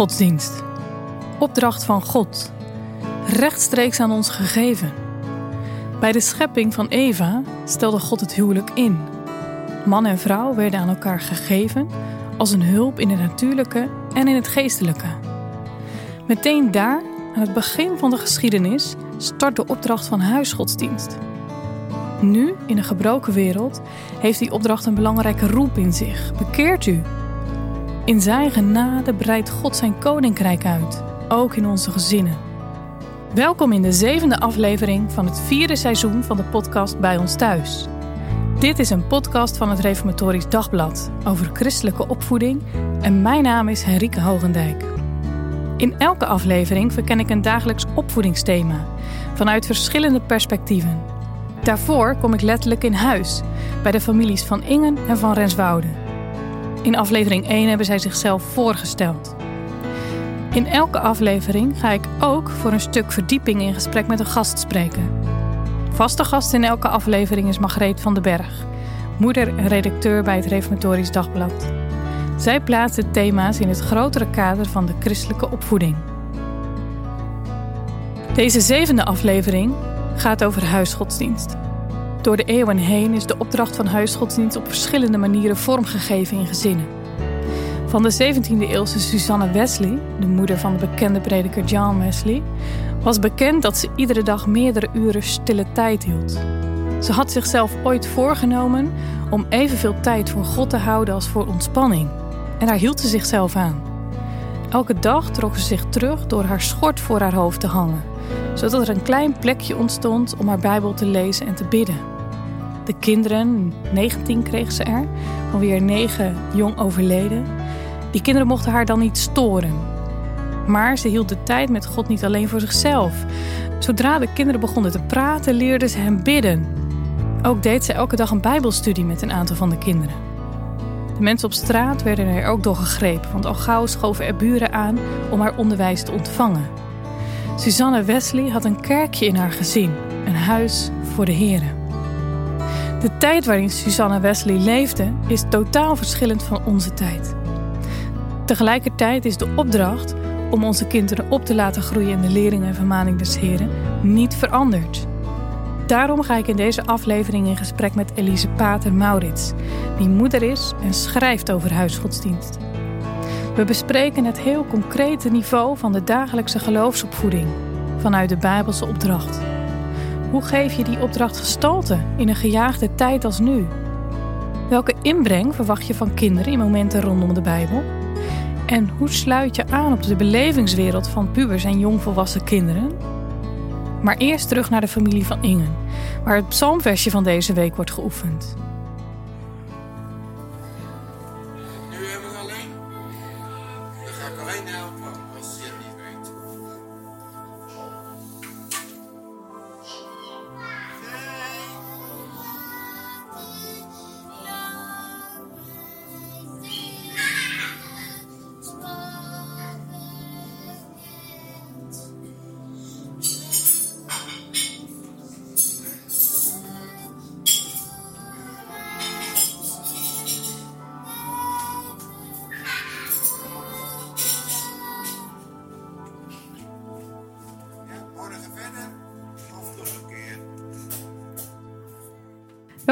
Huisgodsdienst. Opdracht van God. Rechtstreeks aan ons gegeven. Bij de schepping van Eva stelde God het huwelijk in. Man en vrouw werden aan elkaar gegeven als een hulp in het natuurlijke en in het geestelijke. Meteen daar, aan het begin van de geschiedenis, start de opdracht van huisgodsdienst. Nu, in een gebroken wereld, heeft die opdracht een belangrijke roep in zich. Bekeert u. In zijn genade breidt God zijn koninkrijk uit, ook in onze gezinnen. Welkom in de zevende aflevering van het vierde seizoen van de podcast Bij ons Thuis. Dit is een podcast van het Reformatorisch Dagblad over christelijke opvoeding en mijn naam is Henrike Hogendijk. In elke aflevering verken ik een dagelijks opvoedingsthema vanuit verschillende perspectieven. Daarvoor kom ik letterlijk in huis bij de families van Ingen en van Renswoude. In aflevering 1 hebben zij zichzelf voorgesteld. In elke aflevering ga ik ook voor een stuk verdieping in gesprek met een gast spreken. Vaste gast in elke aflevering is Margreet van den Berg, moeder en redacteur bij het Reformatorisch Dagblad. Zij plaatst de thema's in het grotere kader van de christelijke opvoeding. Deze zevende aflevering gaat over huisgodsdienst. Door de eeuwen heen is de opdracht van huisgodsdienst op verschillende manieren vormgegeven in gezinnen. Van de 17e eeuwse Susanne Wesley, de moeder van de bekende prediker John Wesley, was bekend dat ze iedere dag meerdere uren stille tijd hield. Ze had zichzelf ooit voorgenomen om evenveel tijd voor God te houden als voor ontspanning. En daar hield ze zichzelf aan. Elke dag trok ze zich terug door haar schort voor haar hoofd te hangen, zodat er een klein plekje ontstond om haar Bijbel te lezen en te bidden. De kinderen, 19 kreeg ze er, van wie er 9 jong overleden, die kinderen mochten haar dan niet storen. Maar ze hield de tijd met God niet alleen voor zichzelf. Zodra de kinderen begonnen te praten, leerden ze hem bidden. Ook deed ze elke dag een Bijbelstudie met een aantal van de kinderen. De mensen op straat werden er ook door gegrepen, want al gauw schoven er buren aan om haar onderwijs te ontvangen. Susanne Wesley had een kerkje in haar gezin, een huis voor de heren. De tijd waarin Susanne Wesley leefde is totaal verschillend van onze tijd. Tegelijkertijd is de opdracht om onze kinderen op te laten groeien in de lering en vermaning des Heren niet veranderd. Daarom ga ik in deze aflevering in gesprek met Elise Pater Maurits, die moeder is en schrijft over huisgodsdienst. We bespreken het heel concrete niveau van de dagelijkse geloofsopvoeding vanuit de Bijbelse opdracht. Hoe geef je die opdracht gestalte in een gejaagde tijd als nu? Welke inbreng verwacht je van kinderen in momenten rondom de Bijbel? En hoe sluit je aan op de belevingswereld van pubers en jongvolwassen kinderen? Maar eerst terug naar de familie van Ingen, waar het psalmversje van deze week wordt geoefend.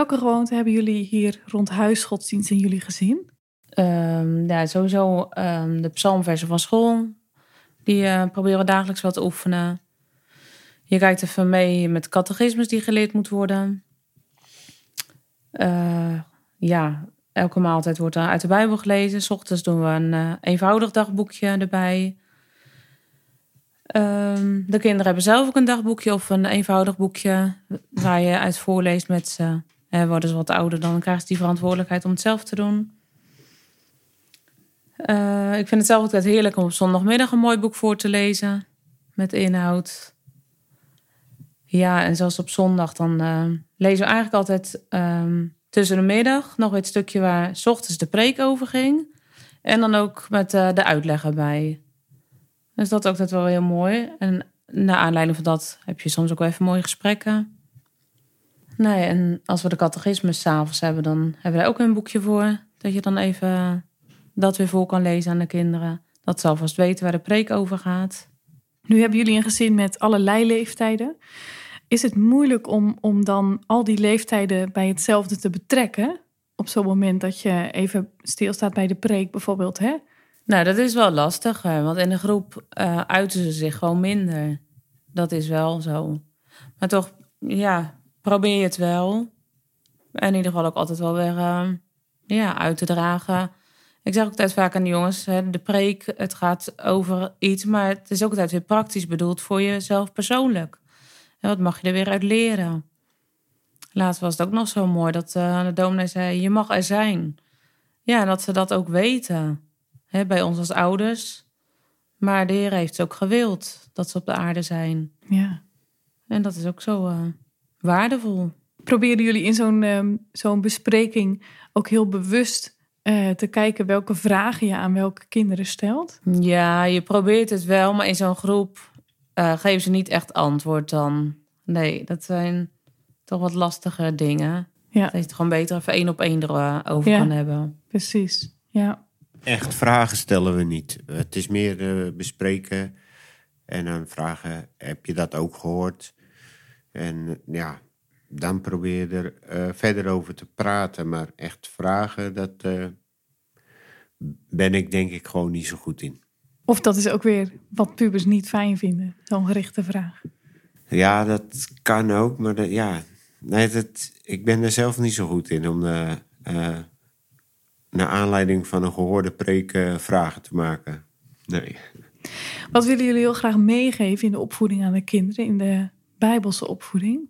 Welke gewoonten hebben jullie hier rond huisgodsdienst in jullie gezin? Ehm, ja, sowieso ehm, de psalmversen van school. Die eh, proberen we dagelijks wat te oefenen. Je kijkt even mee met catechismus die geleerd moet worden. Eh, ja, elke maaltijd wordt er uit de Bijbel gelezen. 's ochtends doen we een eh, eenvoudig dagboekje erbij. Ehm, de kinderen hebben zelf ook een dagboekje of een eenvoudig boekje waar je uit voorleest met ze. En worden ze wat ouder, dan krijgen ze die verantwoordelijkheid om het zelf te doen. Eh, ik vind het zelf altijd heerlijk om op zondagmiddag een mooi boek voor te lezen. Met inhoud. Ja, en zelfs op zondag dan eh, lezen we eigenlijk altijd ehm, tussen de middag nog het stukje waar s ochtends de preek over ging. En dan ook met eh, de uitleg erbij. Dus dat is ook dat wel heel mooi. En naar aanleiding van dat heb je soms ook wel even mooie gesprekken. Nee, en als we de catechismus s'avonds hebben, dan hebben we daar ook een boekje voor. Dat je dan even dat weer voor kan lezen aan de kinderen. Dat ze alvast weten waar de preek over gaat. Nu hebben jullie een gezin met allerlei leeftijden. Is het moeilijk om, om dan al die leeftijden bij hetzelfde te betrekken? Op zo'n moment dat je even stilstaat bij de preek bijvoorbeeld, hè? Nou, dat is wel lastig, hè, want in de groep eh, uiten ze zich gewoon minder. Dat is wel zo. Maar toch, ja, probeer je het wel. En in ieder geval ook altijd wel weer eh, ja, uit te dragen. Ik zeg ook altijd vaak aan de jongens, hè, de preek, het gaat over iets, maar het is ook altijd weer praktisch bedoeld voor jezelf persoonlijk. En wat mag je er weer uit leren? Laatst was het ook nog zo mooi dat eh, de dominee zei, je mag er zijn. Ja, en dat ze dat ook weten. Hè, bij ons als ouders. Maar de Heer heeft ze ook gewild dat ze op de aarde zijn. Ja. En dat is ook zo eh, waardevol. Proberen jullie in zo'n ehm, zo'n bespreking ook heel bewust eh, te kijken welke vragen je aan welke kinderen stelt? Ja, je probeert het wel, maar in zo'n groep eh, geven ze niet echt antwoord dan. Nee, dat zijn toch wat lastige dingen. Ja, Dat je het gewoon beter even één op één erover Ja. kan hebben. precies. Ja. Echt vragen stellen we niet. Het is meer eh, bespreken en dan vragen, heb je dat ook gehoord? En eh, ja, dan probeer je er eh, verder over te praten. Maar echt vragen, dat eh, ben ik denk ik gewoon niet zo goed in. Of dat is ook weer wat pubers niet fijn vinden, zo'n gerichte vraag. Ja, dat kan ook, maar dat- ja, nee, dat, ik ben er zelf niet zo goed in om eh, eh, naar aanleiding van een gehoorde preek eh, vragen te maken. Nee. Wat willen jullie heel graag meegeven in de opvoeding aan de kinderen, in de Bijbelse opvoeding?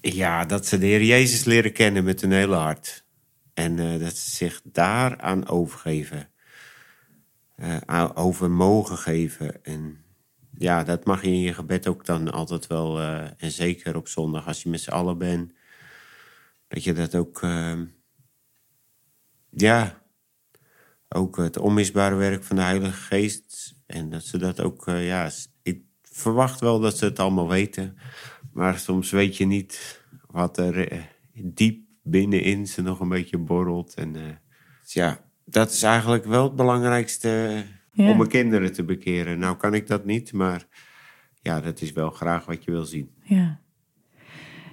Ja, dat ze de Heer Jezus leren kennen met hun hele hart. En eh, dat ze zich daaraan overgeven. Aan- over mogen geven. En ja, dat mag je in je gebed ook dan altijd wel. eh, en zeker op zondag als je met z'n allen bent. Dat je dat ook... eh, ja, ook het onmisbare werk van de Heilige Geest. En dat ze dat ook... ja, verwacht wel dat ze het allemaal weten. Maar soms weet je niet wat er eh, diep binnenin ze nog een beetje borrelt. En eh, dus ja, dat is eigenlijk wel het belangrijkste Ja. om mijn kinderen te bekeren. Nou kan ik dat niet, maar ja, dat is wel graag wat je wil zien. Ja.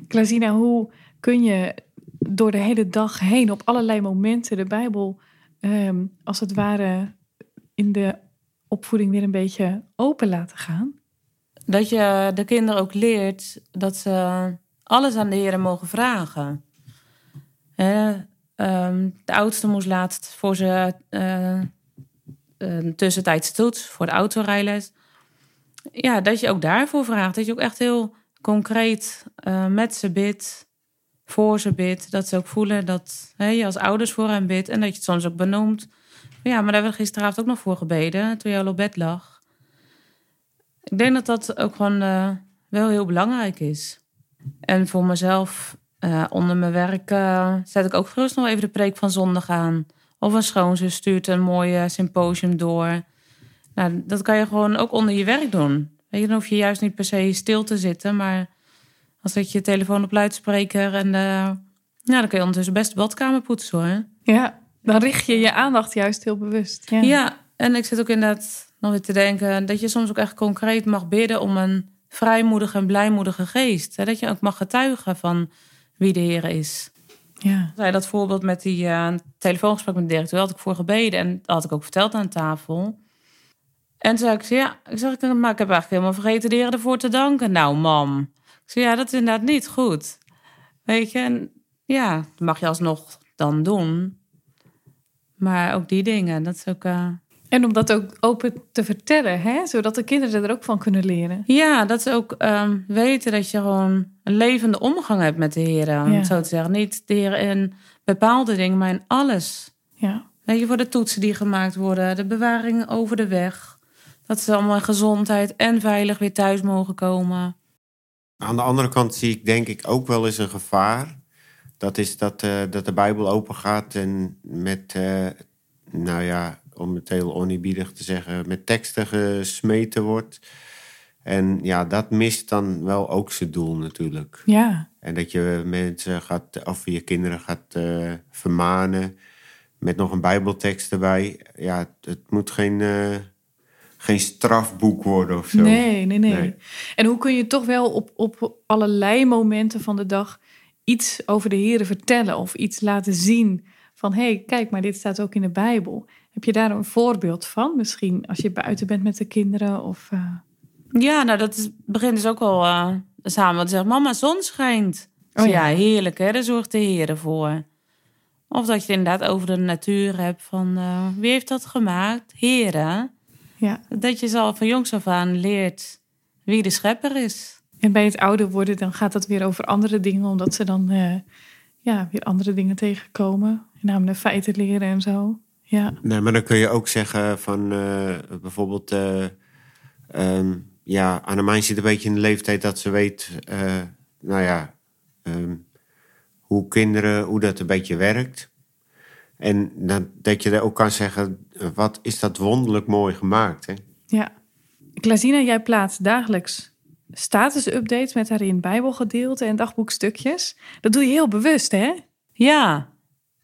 Klazina, hoe kun je door de hele dag heen op allerlei momenten de Bijbel ehm, als het ware in de opvoeding weer een beetje open laten gaan? Dat je de kinderen ook leert dat ze alles aan de Heer mogen vragen. Hè, ehm, de oudste moest laatst voor ze eh, een tussentijdse toets voor de autorijles. Ja, dat je ook daarvoor vraagt. Dat je ook echt heel concreet eh, met ze bidt, voor ze bidt. Dat ze ook voelen dat je als ouders voor hen bidt. En dat je het soms ook benoemt. Ja, maar daar hebben we gisteravond ook nog voor gebeden, toen je al op bed lag. Ik denk dat dat ook gewoon eh, wel heel belangrijk is. En voor mezelf, eh, onder mijn werk, eh, zet ik ook gerust nog even de preek van zondag aan. Of een schoonzus stuurt een mooi eh, symposium door. Nou, dat kan je gewoon ook onder je werk doen. Weet je, dan hoef je juist niet per se stil te zitten, maar als zet je je telefoon op luidspreker en nou, dan kun je ondertussen best de badkamer poetsen hoor. Ja, dan richt je je aandacht juist heel bewust. Ja, Ja, en ik zit ook inderdaad nog weer te denken dat je soms ook echt concreet mag bidden om een vrijmoedige en blijmoedige geest. Hè? Dat je ook mag getuigen van wie de Heer is. ja. Zei dat voorbeeld met die eh, telefoongesprek met de directeur, had ik voor gebeden en dat had ik ook verteld aan tafel. En toen zei ik, ja, ik zeg, maar ik heb eigenlijk helemaal vergeten de Heer ervoor te danken. Nou, mam. Ik zei, ja, dat is inderdaad niet goed. Weet je, en ja, dat mag je alsnog dan doen. Maar ook die dingen, dat is ook... eh, En om dat ook open te vertellen, hè? zodat de kinderen er ook van kunnen leren. Ja, dat ze ook ehm, weten dat je gewoon een levende omgang hebt met de Heer. Om Ja. het zo te zeggen. Niet de Heer in bepaalde dingen, maar in alles. Ja, Weet je, voor de toetsen die gemaakt worden, de bewaring over de weg. Dat ze allemaal in gezondheid en veilig weer thuis mogen komen. Aan de andere kant zie ik denk ik ook wel eens een gevaar. Dat is dat, eh, dat de Bijbel open gaat en met, eh, nou ja, om het heel oneerbiedig te zeggen, met teksten gesmeten wordt. En ja, dat mist dan wel ook zijn doel natuurlijk. Ja, En dat je mensen gaat, of je kinderen gaat eh, vermanen met nog een Bijbeltekst erbij. Ja, het, het moet geen, eh, geen strafboek worden of zo. nee, nee, nee, Nee. En hoe kun je toch wel op, op allerlei momenten van de dag iets over de Heer vertellen of iets laten zien van hé, hey, kijk, maar dit staat ook in de Bijbel. Heb je daar een voorbeeld van? Misschien als je buiten bent met de kinderen of... eh, Ja, nou dat is, begint dus ook al eh, samen te zeggen, mama, zon schijnt. Oh Oh ja. ja. heerlijk hè, daar zorgt de Heer voor. Of dat je het inderdaad over de natuur hebt van, eh, wie heeft dat gemaakt? Heren. ja. Dat je ze al van jongs af aan leert wie de schepper is. En bij het ouder worden, dan gaat het weer over andere dingen, omdat ze dan ja, weer andere dingen tegenkomen. Namelijk feiten leren en zo. Ja, Nee, maar dan kun je ook zeggen van eh, bijvoorbeeld... eh ehm, ja, Annemijn zit een beetje in de leeftijd dat ze weet... eh, nou ja, ehm, hoe kinderen, hoe dat een beetje werkt. En dan, dat je er ook kan zeggen... wat is dat wonderlijk mooi gemaakt, hè? ja. Klazina, jij plaatst dagelijks status-updates met daarin bijbelgedeelten en dagboekstukjes. Dat doe je heel bewust, hè? Ja,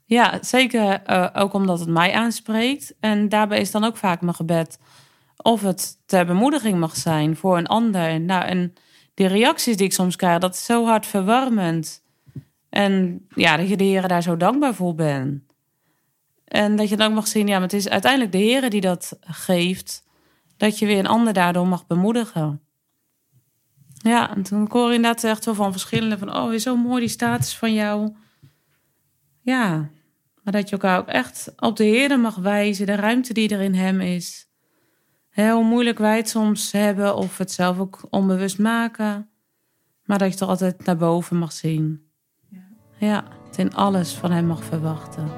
ja zeker eh, ook omdat het mij aanspreekt. En daarbij is dan ook vaak mijn gebed of het ter bemoediging mag zijn voor een ander. Nou, en die reacties die ik soms krijg, dat is zo hard verwarmend. En ja, dat je de Heer daar zo dankbaar voor bent. En dat je dan ook mag zien, ja, maar het is uiteindelijk de Heer die dat geeft. Dat je weer een ander daardoor mag bemoedigen. Ja, en toen hoor ik inderdaad echt wel van verschillende van... oh, is zo mooi die status van jou. Ja, maar dat je elkaar ook echt op de Heer mag wijzen... de ruimte die er in hem is. Hè, hoe moeilijk wij het soms hebben of het zelf ook onbewust maken. Maar dat je toch altijd naar boven mag zien. Ja, het in alles van hem mag verwachten.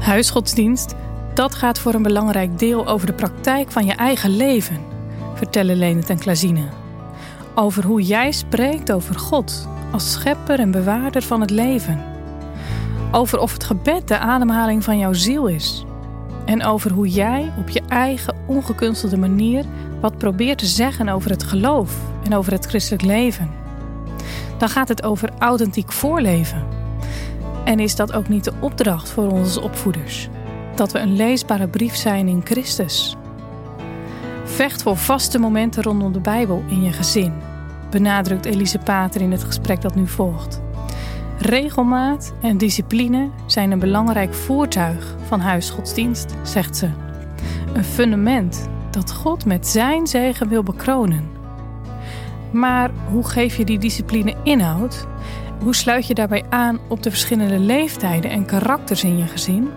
Huisgodsdienst, dat gaat voor een belangrijk deel over de praktijk van je eigen leven, vertellen Lenet en Klazine. Over hoe jij spreekt over God als schepper en bewaarder van het leven. Over of het gebed de ademhaling van jouw ziel is. En over hoe jij op je eigen ongekunstelde manier wat probeert te zeggen over het geloof en over het christelijk leven. Dan gaat het over authentiek voorleven. En is dat ook niet de opdracht voor onze opvoeders? Dat we een leesbare brief zijn in Christus. Vecht voor vaste momenten rondom de Bijbel in je gezin, benadrukt Elise Pater in het gesprek dat nu volgt. Regelmaat en discipline zijn een belangrijk voertuig van huisgodsdienst, zegt ze. Een fundament dat God met zijn zegen wil bekronen. Maar hoe geef je die discipline inhoud? Hoe sluit je daarbij aan op de verschillende leeftijden en karakters in je gezin?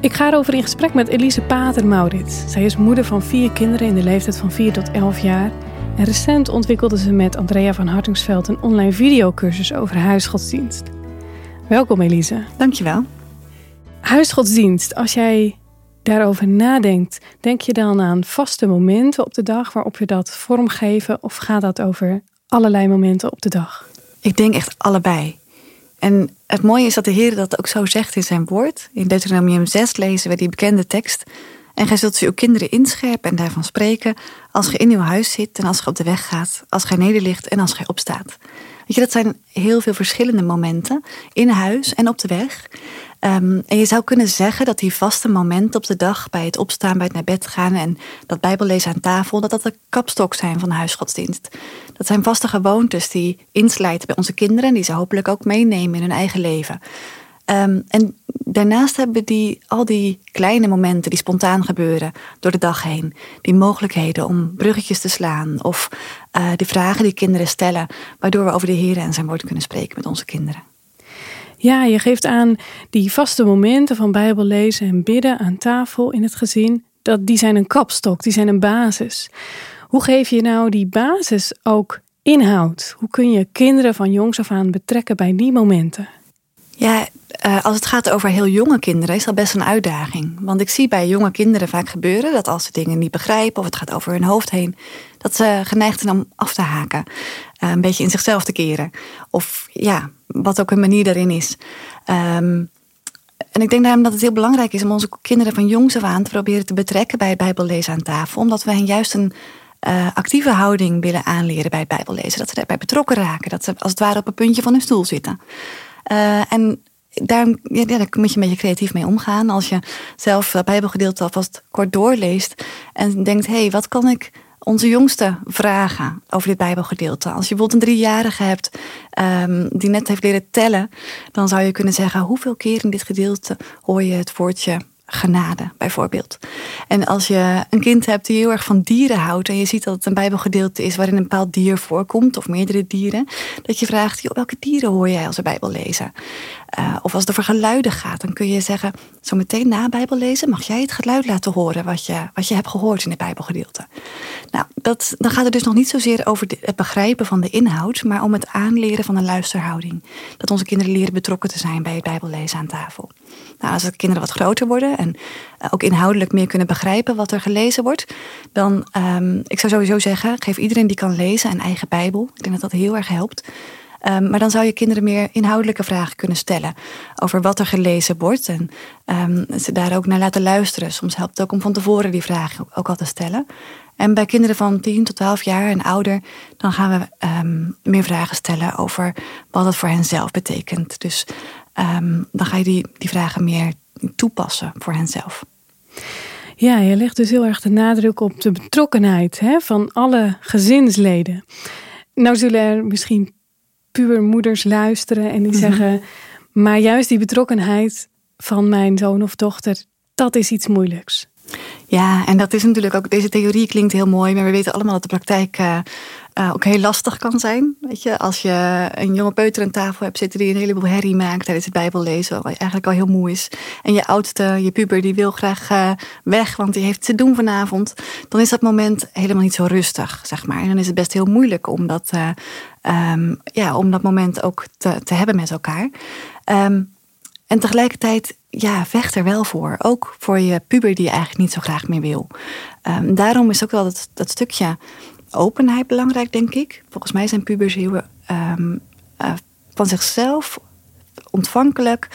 Ik ga erover in gesprek met Elise Pater Maurits. Zij is moeder van vier kinderen in de leeftijd van 4 tot 11 jaar. En recent ontwikkelde ze met Andrea van Hartingsveld een online videocursus over huisgodsdienst. Welkom Elise. Dankjewel. Huisgodsdienst, als jij daarover nadenkt, denk je dan aan vaste momenten op de dag waarop je dat vormgeven of gaat dat over allerlei momenten op de dag? Ik denk echt allebei. En het mooie is dat de Heer dat ook zo zegt in zijn woord. In Deuteronomium 6 lezen we die bekende tekst. En gij zult uw kinderen inscherpen en daarvan spreken als gij in uw huis zit en als gij op de weg gaat, als gij nederligt en als gij opstaat. Weet dat zijn heel veel verschillende momenten in huis en op de weg. Ehm, en je zou kunnen zeggen dat die vaste momenten op de dag bij het opstaan, bij het naar bed gaan en dat Bijbellezen aan tafel, dat dat de kapstok zijn van de huisgodsdienst. Dat zijn vaste gewoontes die inslijten bij onze kinderen en die ze hopelijk ook meenemen in hun eigen leven. Ehm, en daarnaast hebben die, al die kleine momenten die spontaan gebeuren door de dag heen. Die mogelijkheden om bruggetjes te slaan of eh, de vragen die kinderen stellen, waardoor we over de Heer en zijn woord kunnen spreken met onze kinderen. Ja, je geeft aan die vaste momenten van Bijbel lezen en bidden aan tafel in het gezin. Dat, die zijn een kapstok, die zijn een basis. Hoe geef je nou die basis ook inhoud? Hoe kun je kinderen van jongs af aan betrekken bij die momenten? Ja, eh, als het gaat over heel jonge kinderen is dat best een uitdaging. Want ik zie bij jonge kinderen vaak gebeuren dat als ze dingen niet begrijpen of het gaat over hun hoofd heen, dat ze geneigd zijn om af te haken. eh, een beetje in zichzelf te keren. Of ja, wat ook een manier daarin is. Ehm, en ik denk daarom dat het heel belangrijk is om onze kinderen van jongs af aan te proberen te betrekken bij het Bijbellezen aan tafel. Omdat we hen juist een uh, actieve houding willen aanleren bij het Bijbellezen. Dat ze daarbij betrokken raken. Dat ze als het ware op een puntje van hun stoel zitten. Uh, en daar, ja, moet je een beetje creatief mee omgaan. Als je zelf dat Bijbelgedeelte alvast kort doorleest en denkt: hé, hey, wat kan ik onze jongste vragen over dit Bijbelgedeelte. Als je bijvoorbeeld een driejarige hebt um, die net heeft leren tellen, dan zou je kunnen zeggen: hoeveel keer in dit gedeelte hoor je het woordje genade, bijvoorbeeld. En als je een kind hebt die heel erg van dieren houdt en je ziet dat het een Bijbelgedeelte is waarin een bepaald dier voorkomt, of meerdere dieren, dat je vraagt: joh, welke dieren hoor jij als de Bijbel lezen? Uh, of als het over geluiden gaat, dan kun je zeggen: zo meteen na Bijbel lezen, mag jij het geluid laten horen wat je, wat je hebt gehoord in het Bijbelgedeelte. Nou, dat, dan gaat het dus nog niet zozeer over het begrijpen van de inhoud, maar om het aanleren van een luisterhouding. Dat onze kinderen leren betrokken te zijn bij het Bijbellezen aan tafel. Nou, als de kinderen wat groter worden en eh, ook inhoudelijk meer kunnen begrijpen wat er gelezen wordt, dan, um, ik zou sowieso zeggen, geef iedereen die kan lezen een eigen Bijbel. Ik denk dat dat heel erg helpt. Um, maar dan zou je kinderen meer inhoudelijke vragen kunnen stellen over wat er gelezen wordt. En um, ze daar ook naar laten luisteren. Soms helpt het ook om van tevoren die vragen ook al te stellen. En bij kinderen van 10 tot 12 jaar en ouder, dan gaan we um, meer vragen stellen over wat het voor hen zelf betekent. Dus dan ga je die, die vragen meer toepassen voor henzelf. Ja, je legt dus heel erg de nadruk op de betrokkenheid hè, van alle gezinsleden. Nou zullen er misschien pubermoeders luisteren en die mhm. zeggen... maar juist die betrokkenheid van mijn zoon of dochter, dat is iets moeilijks. Ja, en dat is natuurlijk ook, deze theorie klinkt heel mooi, maar we weten allemaal dat de praktijk uh, uh, ook heel lastig kan zijn. Weet je, als je een jonge peuter aan tafel hebt zitten die een heleboel herrie maakt tijdens het Bijbellezen, wat eigenlijk al heel moe is. En je oudste, je puber, die wil graag uh, weg, want die heeft te doen vanavond. Dan is dat moment helemaal niet zo rustig, zeg maar. En dan is het best heel moeilijk om dat, um, ja, om dat moment ook te, te hebben met elkaar. Um, en tegelijkertijd, ja, vecht er wel voor. Ook voor je puber die je eigenlijk niet zo graag meer wil. Um, daarom is ook wel dat, dat stukje openheid belangrijk, denk ik. Volgens mij zijn pubers heel um, uh, van zichzelf ontvankelijk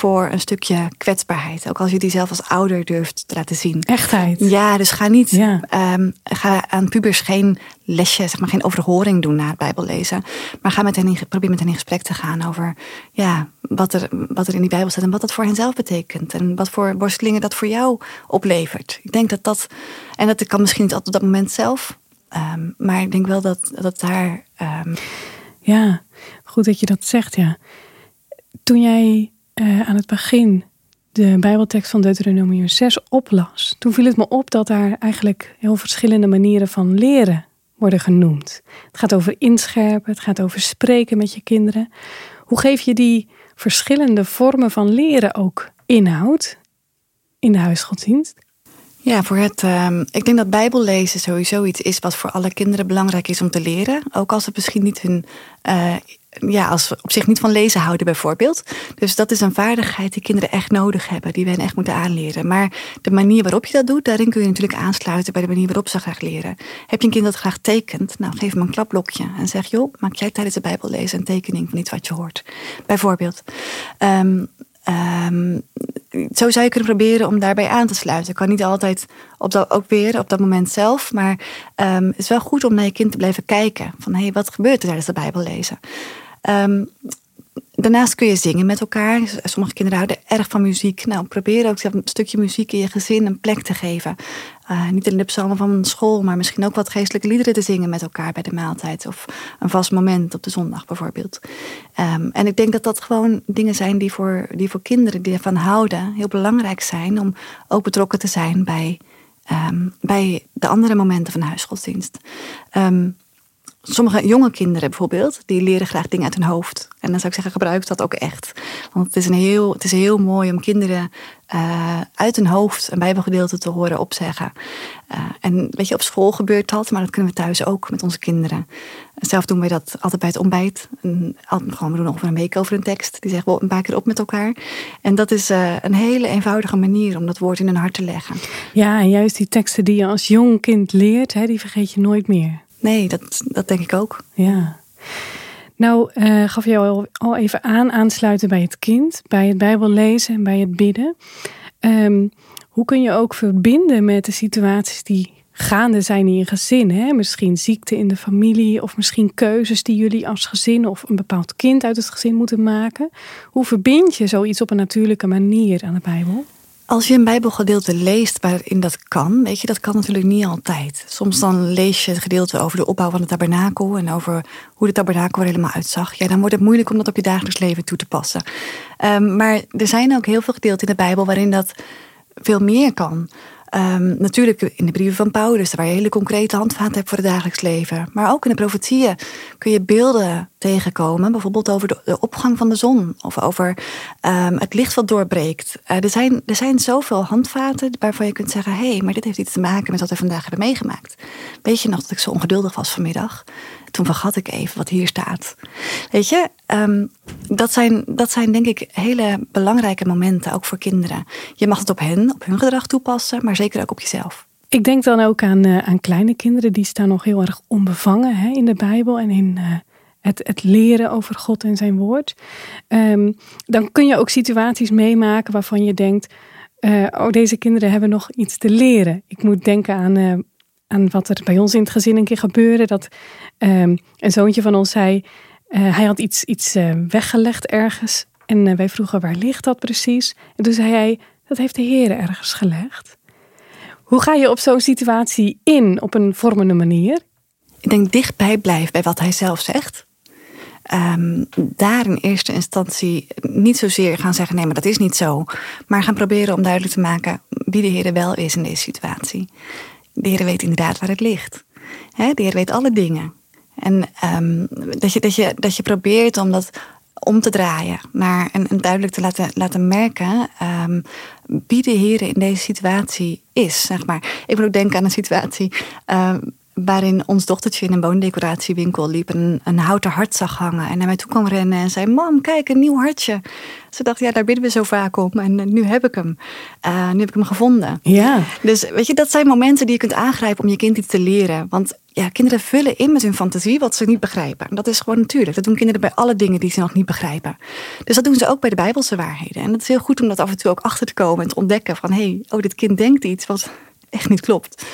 voor een stukje kwetsbaarheid. Ook als je die zelf als ouder durft te laten zien. Echtheid. Ja, dus ga niet ja. um, ga aan pubers geen lesje, zeg maar geen overhoring doen na het Bijbel lezen. Maar ga met hen in, probeer met hen in gesprek te gaan over ja, wat, er, wat er in die Bijbel staat en wat dat voor hen zelf betekent. En wat voor worstelingen dat voor jou oplevert. Ik denk dat dat, en dat kan misschien niet altijd op dat moment zelf. Um, maar ik denk wel dat, dat daar. Um... Ja, goed dat je dat zegt, ja. Toen jij uh, aan het begin de Bijbeltekst van Deuteronomium 6 oplas, toen viel het me op dat daar eigenlijk heel verschillende manieren van leren worden genoemd. Het gaat over inscherpen, het gaat over spreken met je kinderen. Hoe geef je die verschillende vormen van leren ook inhoud in de huisgodsdienst? Ja, voor het, uh, ik denk dat Bijbellezen sowieso iets is wat voor alle kinderen belangrijk is om te leren. Ook als het misschien niet hun uh, ja, als we op zich niet van lezen houden bijvoorbeeld. Dus dat is een vaardigheid die kinderen echt nodig hebben, die we hen echt moeten aanleren. Maar de manier waarop je dat doet, daarin kun je natuurlijk aansluiten bij de manier waarop ze graag leren. Heb je een kind dat graag tekent, nou geef hem een klapblokje en zeg joh, maak jij tijdens de Bijbel lezen een tekening van iets wat je hoort. Bijvoorbeeld. Um, Um, zo zou je kunnen proberen om daarbij aan te sluiten. Ik kan niet altijd op dat, ook weer op dat moment zelf. Maar um, het is wel goed om naar je kind te blijven kijken. Van hé, hey, wat gebeurt er tijdens de Bijbel lezen? Um, Daarnaast kun je zingen met elkaar. Sommige kinderen houden erg van muziek. Nou, probeer ook een stukje muziek in je gezin een plek te geven. Uh, niet alleen de psalmen van school, maar misschien ook wat geestelijke liederen te zingen met elkaar bij de maaltijd. Of een vast moment op de zondag bijvoorbeeld. Um, en ik denk dat dat gewoon dingen zijn die voor, die voor kinderen die ervan houden heel belangrijk zijn. Om ook betrokken te zijn bij, um, bij de andere momenten van de huisgodsdienst. Sommige jonge kinderen bijvoorbeeld, die leren graag dingen uit hun hoofd. En dan zou ik zeggen, gebruik dat ook echt. Want het is, een heel, het is heel mooi om kinderen uh, uit hun hoofd een bijbelgedeelte te horen opzeggen. Uh, en weet je, op school gebeurt dat, maar dat kunnen we thuis ook met onze kinderen. Zelf doen wij dat altijd bij het ontbijt. En, gewoon, we doen ongeveer een week over een tekst. Die zeggen we een paar keer op met elkaar. En dat is uh, een hele eenvoudige manier om dat woord in hun hart te leggen. Ja, en juist die teksten die je als jong kind leert, hè, die vergeet je nooit meer. Nee, dat, dat denk ik ook. Ja. Nou, uh, gaf je al, al even aan, aansluiten bij het kind, bij het Bijbel lezen en bij het bidden. Um, hoe kun je ook verbinden met de situaties die gaande zijn in je gezin? Hè? Misschien ziekte in de familie of misschien keuzes die jullie als gezin of een bepaald kind uit het gezin moeten maken. Hoe verbind je zoiets op een natuurlijke manier aan de Bijbel? Als je een Bijbelgedeelte leest waarin dat kan, weet je, dat kan natuurlijk niet altijd. Soms dan lees je het gedeelte over de opbouw van de tabernakel en over hoe de tabernakel er helemaal uitzag. Ja, dan wordt het moeilijk om dat op je dagelijks leven toe te passen. Um, maar er zijn ook heel veel gedeelten in de Bijbel waarin dat veel meer kan. Um, natuurlijk in de brieven van Paulus, waar je hele concrete handvaten hebt voor het dagelijks leven. Maar ook in de profetieën kun je beelden tegenkomen. Bijvoorbeeld over de, opgang van de zon. Of over um, het licht wat doorbreekt. Uh, er, zijn, er zijn zoveel handvaten waarvan je kunt zeggen... hé, hey, maar dit heeft iets te maken met wat we vandaag hebben meegemaakt. Weet je nog dat ik zo ongeduldig was vanmiddag? Toen vergat ik even wat hier staat. Weet je, um, dat, zijn, dat zijn denk ik hele belangrijke momenten, ook voor kinderen. Je mag het op hen, op hun gedrag toepassen, maar zeker ook op jezelf. Ik denk dan ook aan, uh, aan kleine kinderen, die staan nog heel erg onbevangen hè, in de Bijbel en in uh, het, het leren over God en zijn woord. Um, dan kun je ook situaties meemaken waarvan je denkt, uh, oh deze kinderen hebben nog iets te leren. Ik moet denken aan aan wat er bij ons in het gezin een keer gebeurde. Dat um, een zoontje van ons zei, uh, hij had iets, iets uh, weggelegd ergens. En uh, wij vroegen, waar ligt dat precies? En toen zei hij, dat heeft de Heer ergens gelegd. Hoe ga je op zo'n situatie in op een vormende manier? Ik denk dichtbij blijven bij wat hij zelf zegt. Um, daar in eerste instantie niet zozeer gaan zeggen: nee, maar dat is niet zo. Maar gaan proberen om duidelijk te maken wie de Heer wel is in deze situatie de Heer weet inderdaad waar het ligt. de Heer weet alle dingen. En um, dat, je, dat, je, dat je probeert om dat om te draaien naar en, duidelijk te laten, laten merken um, wie de Heer in deze situatie is. Zeg maar. Ik moet ook denken aan een situatie um, waarin ons dochtertje in een woondecoratiewinkel liep en een houten hart zag hangen. En naar mij toe kwam rennen en zei: Mam, kijk, een nieuw hartje. Ze dacht, ja, daar bidden we zo vaak om. En eh, nu heb ik hem. Uh, nu heb ik hem gevonden. Ja. Dus weet je, dat zijn momenten die je kunt aangrijpen om je kind iets te leren. Want ja, kinderen vullen in met hun fantasie wat ze niet begrijpen. Dat is gewoon natuurlijk. Dat doen kinderen bij alle dingen die ze nog niet begrijpen. Dus dat doen ze ook bij de Bijbelse waarheden. En het is heel goed om dat af en toe ook achter te komen en te ontdekken van hé, hey, oh, dit kind denkt iets wat echt niet klopt.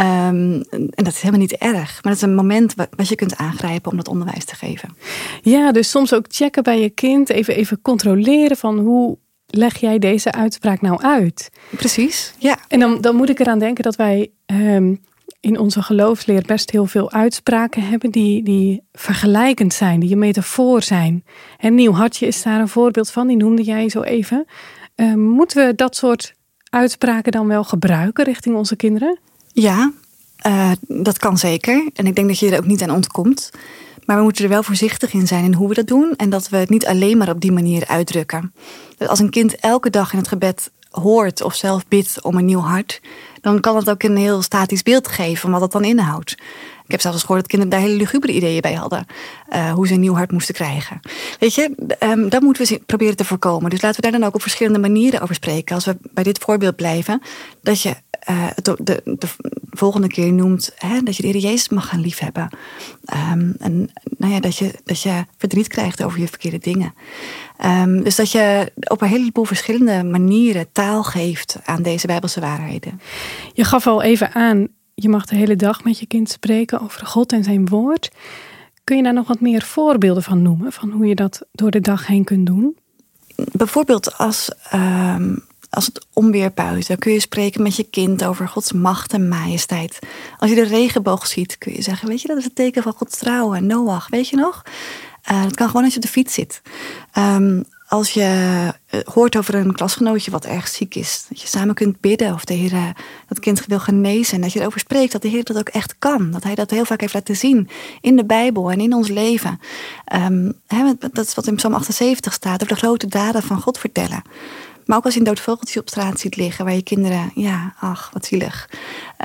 Um, en dat is helemaal niet erg. Maar dat is een moment wat je kunt aangrijpen om dat onderwijs te geven. Ja, dus soms ook checken bij je kind. Even, even controleren van hoe leg jij deze uitspraak nou uit? Precies, ja. En dan, dan moet ik eraan denken dat wij um, in onze geloofsleer best heel veel uitspraken hebben die, die vergelijkend zijn, die een metafoor zijn. En Nieuw Hartje is daar een voorbeeld van, die noemde jij zo even. Um, moeten we dat soort uitspraken dan wel gebruiken richting onze kinderen? Ja, uh, dat kan zeker. En ik denk dat je er ook niet aan ontkomt. Maar we moeten er wel voorzichtig in zijn in hoe we dat doen. En dat we het niet alleen maar op die manier uitdrukken. Dus als een kind elke dag in het gebed hoort of zelf bidt om een nieuw hart, dan kan het ook een heel statisch beeld geven van wat dat dan inhoudt. Ik heb zelfs gehoord dat kinderen daar hele lugubere ideeën bij hadden. Uh, hoe ze een nieuw hart moesten krijgen. Weet je, um, dat moeten we proberen te voorkomen. Dus laten we daar dan ook op verschillende manieren over spreken. Als we bij dit voorbeeld blijven, dat je uh, de, de, de, volgende keer noemt hè, dat je de Heer Jezus mag gaan liefhebben. Um, en nou ja, dat, je, dat je verdriet krijgt over je verkeerde dingen. Um, dus dat je op een heleboel verschillende manieren taal geeft aan deze Bijbelse waarheden. Je gaf al even aan, je mag de hele dag met je kind spreken over God en zijn woord. Kun je daar nog wat meer voorbeelden van noemen? Van hoe je dat door de dag heen kunt doen? Bijvoorbeeld als um, als het onweer puist, dan kun je spreken met je kind over Gods macht en majesteit. Als je de regenboog ziet, kun je zeggen: Weet je, dat is het teken van Gods trouwen. Noach, weet je nog? Uh, dat kan gewoon als je op de fiets zit. Um, als je eh, hoort over een klasgenootje wat erg ziek is, dat je samen kunt bidden of de Heer eh, dat kind wil genezen. En dat je erover spreekt dat de Heer dat ook echt kan. Dat Hij dat heel vaak heeft laten zien in de Bijbel en in ons leven. Um, dat is wat in Psalm 78 staat, over de grote daden van God vertellen. Maar ook als je een dood vogeltje op straat ziet liggen, waar je kinderen, ja, ach, wat zielig,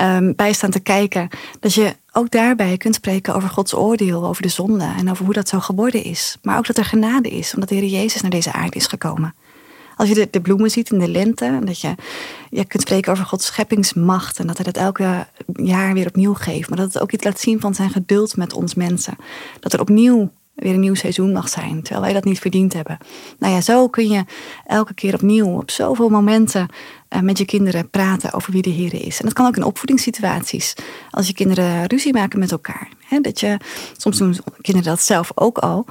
um, bij staan te kijken. Dat je ook daarbij kunt spreken over Gods oordeel, over de zonde en over hoe dat zo geworden is. Maar ook dat er genade is, omdat de Heer Jezus naar deze aarde is gekomen. Als je de, de bloemen ziet in de lente, dat je, je kunt spreken over Gods scheppingsmacht en dat hij dat elke jaar weer opnieuw geeft. Maar dat het ook iets laat zien van zijn geduld met ons mensen. Dat er opnieuw weer een nieuw seizoen mag zijn, terwijl wij dat niet verdiend hebben. Nou ja, zo kun je elke keer opnieuw op zoveel momenten uh, met je kinderen praten over wie de Heer is. En dat kan ook in opvoedingssituaties. Als je kinderen ruzie maken met elkaar. Hè, dat je, soms doen kinderen dat zelf ook al.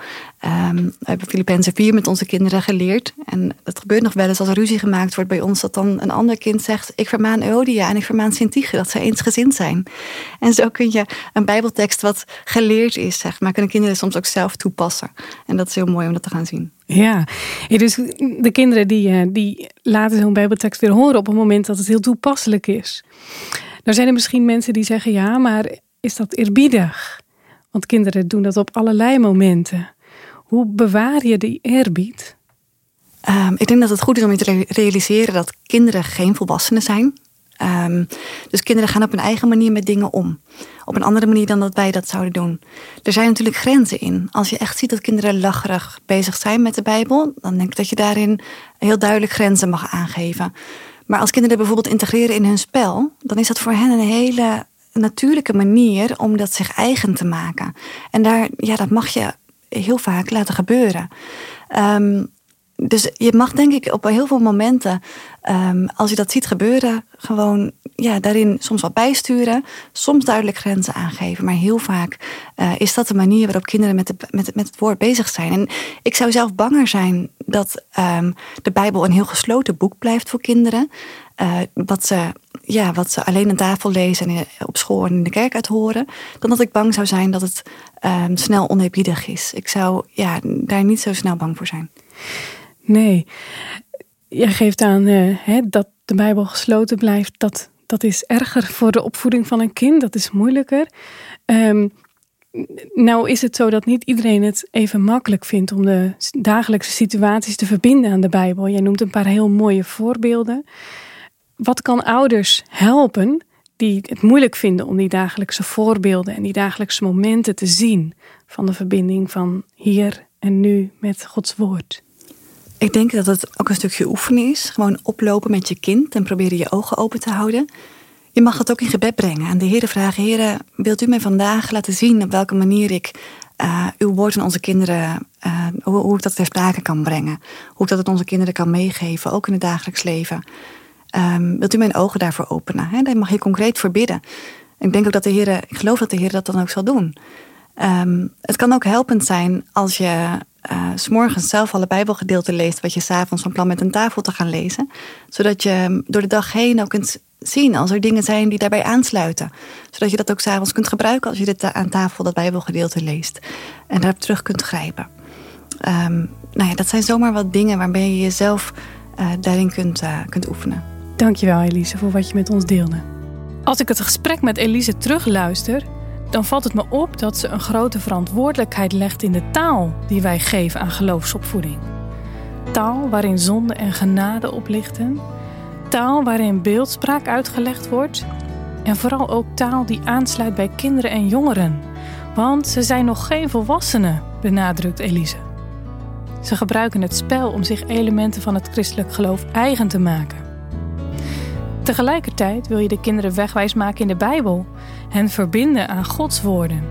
Um, we hebben Filippenzen 4 met onze kinderen geleerd. En het gebeurt nog wel eens als er ruzie gemaakt wordt bij ons, dat dan een ander kind zegt: Ik vermaan Euodia en ik vermaan Sintige, dat ze eensgezind zijn. En zo kun je een Bijbeltekst wat geleerd is, zeg maar, kunnen kinderen soms ook zelf toepassen. En dat is heel mooi om dat te gaan zien. Ja, dus de kinderen die, eh, die laten zo'n Bijbeltekst weer horen op het moment dat het heel toepasselijk is. Nou zijn er misschien mensen die zeggen: ja, maar is dat eerbiedig? Want kinderen doen dat op allerlei momenten. Hoe bewaar je die eerbied? Um, ik denk dat het goed is om je te realiseren dat kinderen geen volwassenen zijn. Um, dus kinderen gaan op hun eigen manier met dingen om. Op een andere manier dan dat wij dat zouden doen. Er zijn natuurlijk grenzen in. Als je echt ziet dat kinderen lacherig bezig zijn met de Bijbel, dan denk ik dat je daarin heel duidelijk grenzen mag aangeven. Maar als kinderen bijvoorbeeld integreren in hun spel, dan is dat voor hen een hele natuurlijke manier om dat zich eigen te maken. En daar, ja, dat mag je heel vaak laten gebeuren. Um, dus je mag denk ik op heel veel momenten, um, als je dat ziet gebeuren, gewoon ja, daarin soms wat bijsturen, soms duidelijk grenzen aangeven. Maar heel vaak uh, is dat de manier waarop kinderen met, met, met het woord bezig zijn. En ik zou zelf banger zijn dat um, de Bijbel een heel gesloten boek blijft voor kinderen. Uh, wat, ze, ja, wat ze alleen aan tafel lezen en op school en in de kerk uit horen. Dan dat ik bang zou zijn dat het um, snel oneerbiedig is. Ik zou ja, daar niet zo snel bang voor zijn. Nee, jij geeft aan uh, hè, dat de Bijbel gesloten blijft. Dat, dat is erger voor de opvoeding van een kind. Dat is moeilijker. Um, nou is het zo dat niet iedereen het even makkelijk vindt om de dagelijkse situaties te verbinden aan de Bijbel. Jij noemt een paar heel mooie voorbeelden. Wat kan ouders helpen die het moeilijk vinden om die dagelijkse voorbeelden en die dagelijkse momenten te zien van de verbinding van hier en nu met Gods woord? Ik denk dat het ook een stukje oefening is. Gewoon oplopen met je kind en proberen je ogen open te houden. Je mag het ook in gebed brengen. En de Heer vragen: Heer, wilt u mij vandaag laten zien op welke manier ik uh, uw woord aan onze kinderen, uh, hoe, hoe, ik dat ter sprake kan brengen? Hoe ik dat aan onze kinderen kan meegeven, ook in het dagelijks leven? Um, wilt u mijn ogen daarvoor openen? He, daar mag je concreet voor bidden. Ik denk ook dat de Heer, ik geloof dat de Heer dat dan ook zal doen. Um, het kan ook helpend zijn als je uh, s'morgens zelf alle Bijbelgedeelte leest, wat je s'avonds van plan met een tafel te gaan lezen. Zodat je door de dag heen ook kunt zien als er dingen zijn die daarbij aansluiten. Zodat je dat ook s'avonds kunt gebruiken als je dit aan tafel dat Bijbelgedeelte leest. En daarop terug kunt grijpen. Um, nou ja, dat zijn zomaar wat dingen waarmee je jezelf uh, daarin kunt, uh, kunt oefenen. Dankjewel Elise voor wat je met ons deelde. Als ik het gesprek met Elise terugluister, dan valt het me op dat ze een grote verantwoordelijkheid legt in de taal die wij geven aan geloofsopvoeding. Taal waarin zonde en genade oplichten, taal waarin beeldspraak uitgelegd wordt en vooral ook taal die aansluit bij kinderen en jongeren, want ze zijn nog geen volwassenen, benadrukt Elise. Ze gebruiken het spel om zich elementen van het christelijk geloof eigen te maken. Tegelijkertijd wil je de kinderen wegwijs maken in de Bijbel, hen verbinden aan Gods woorden.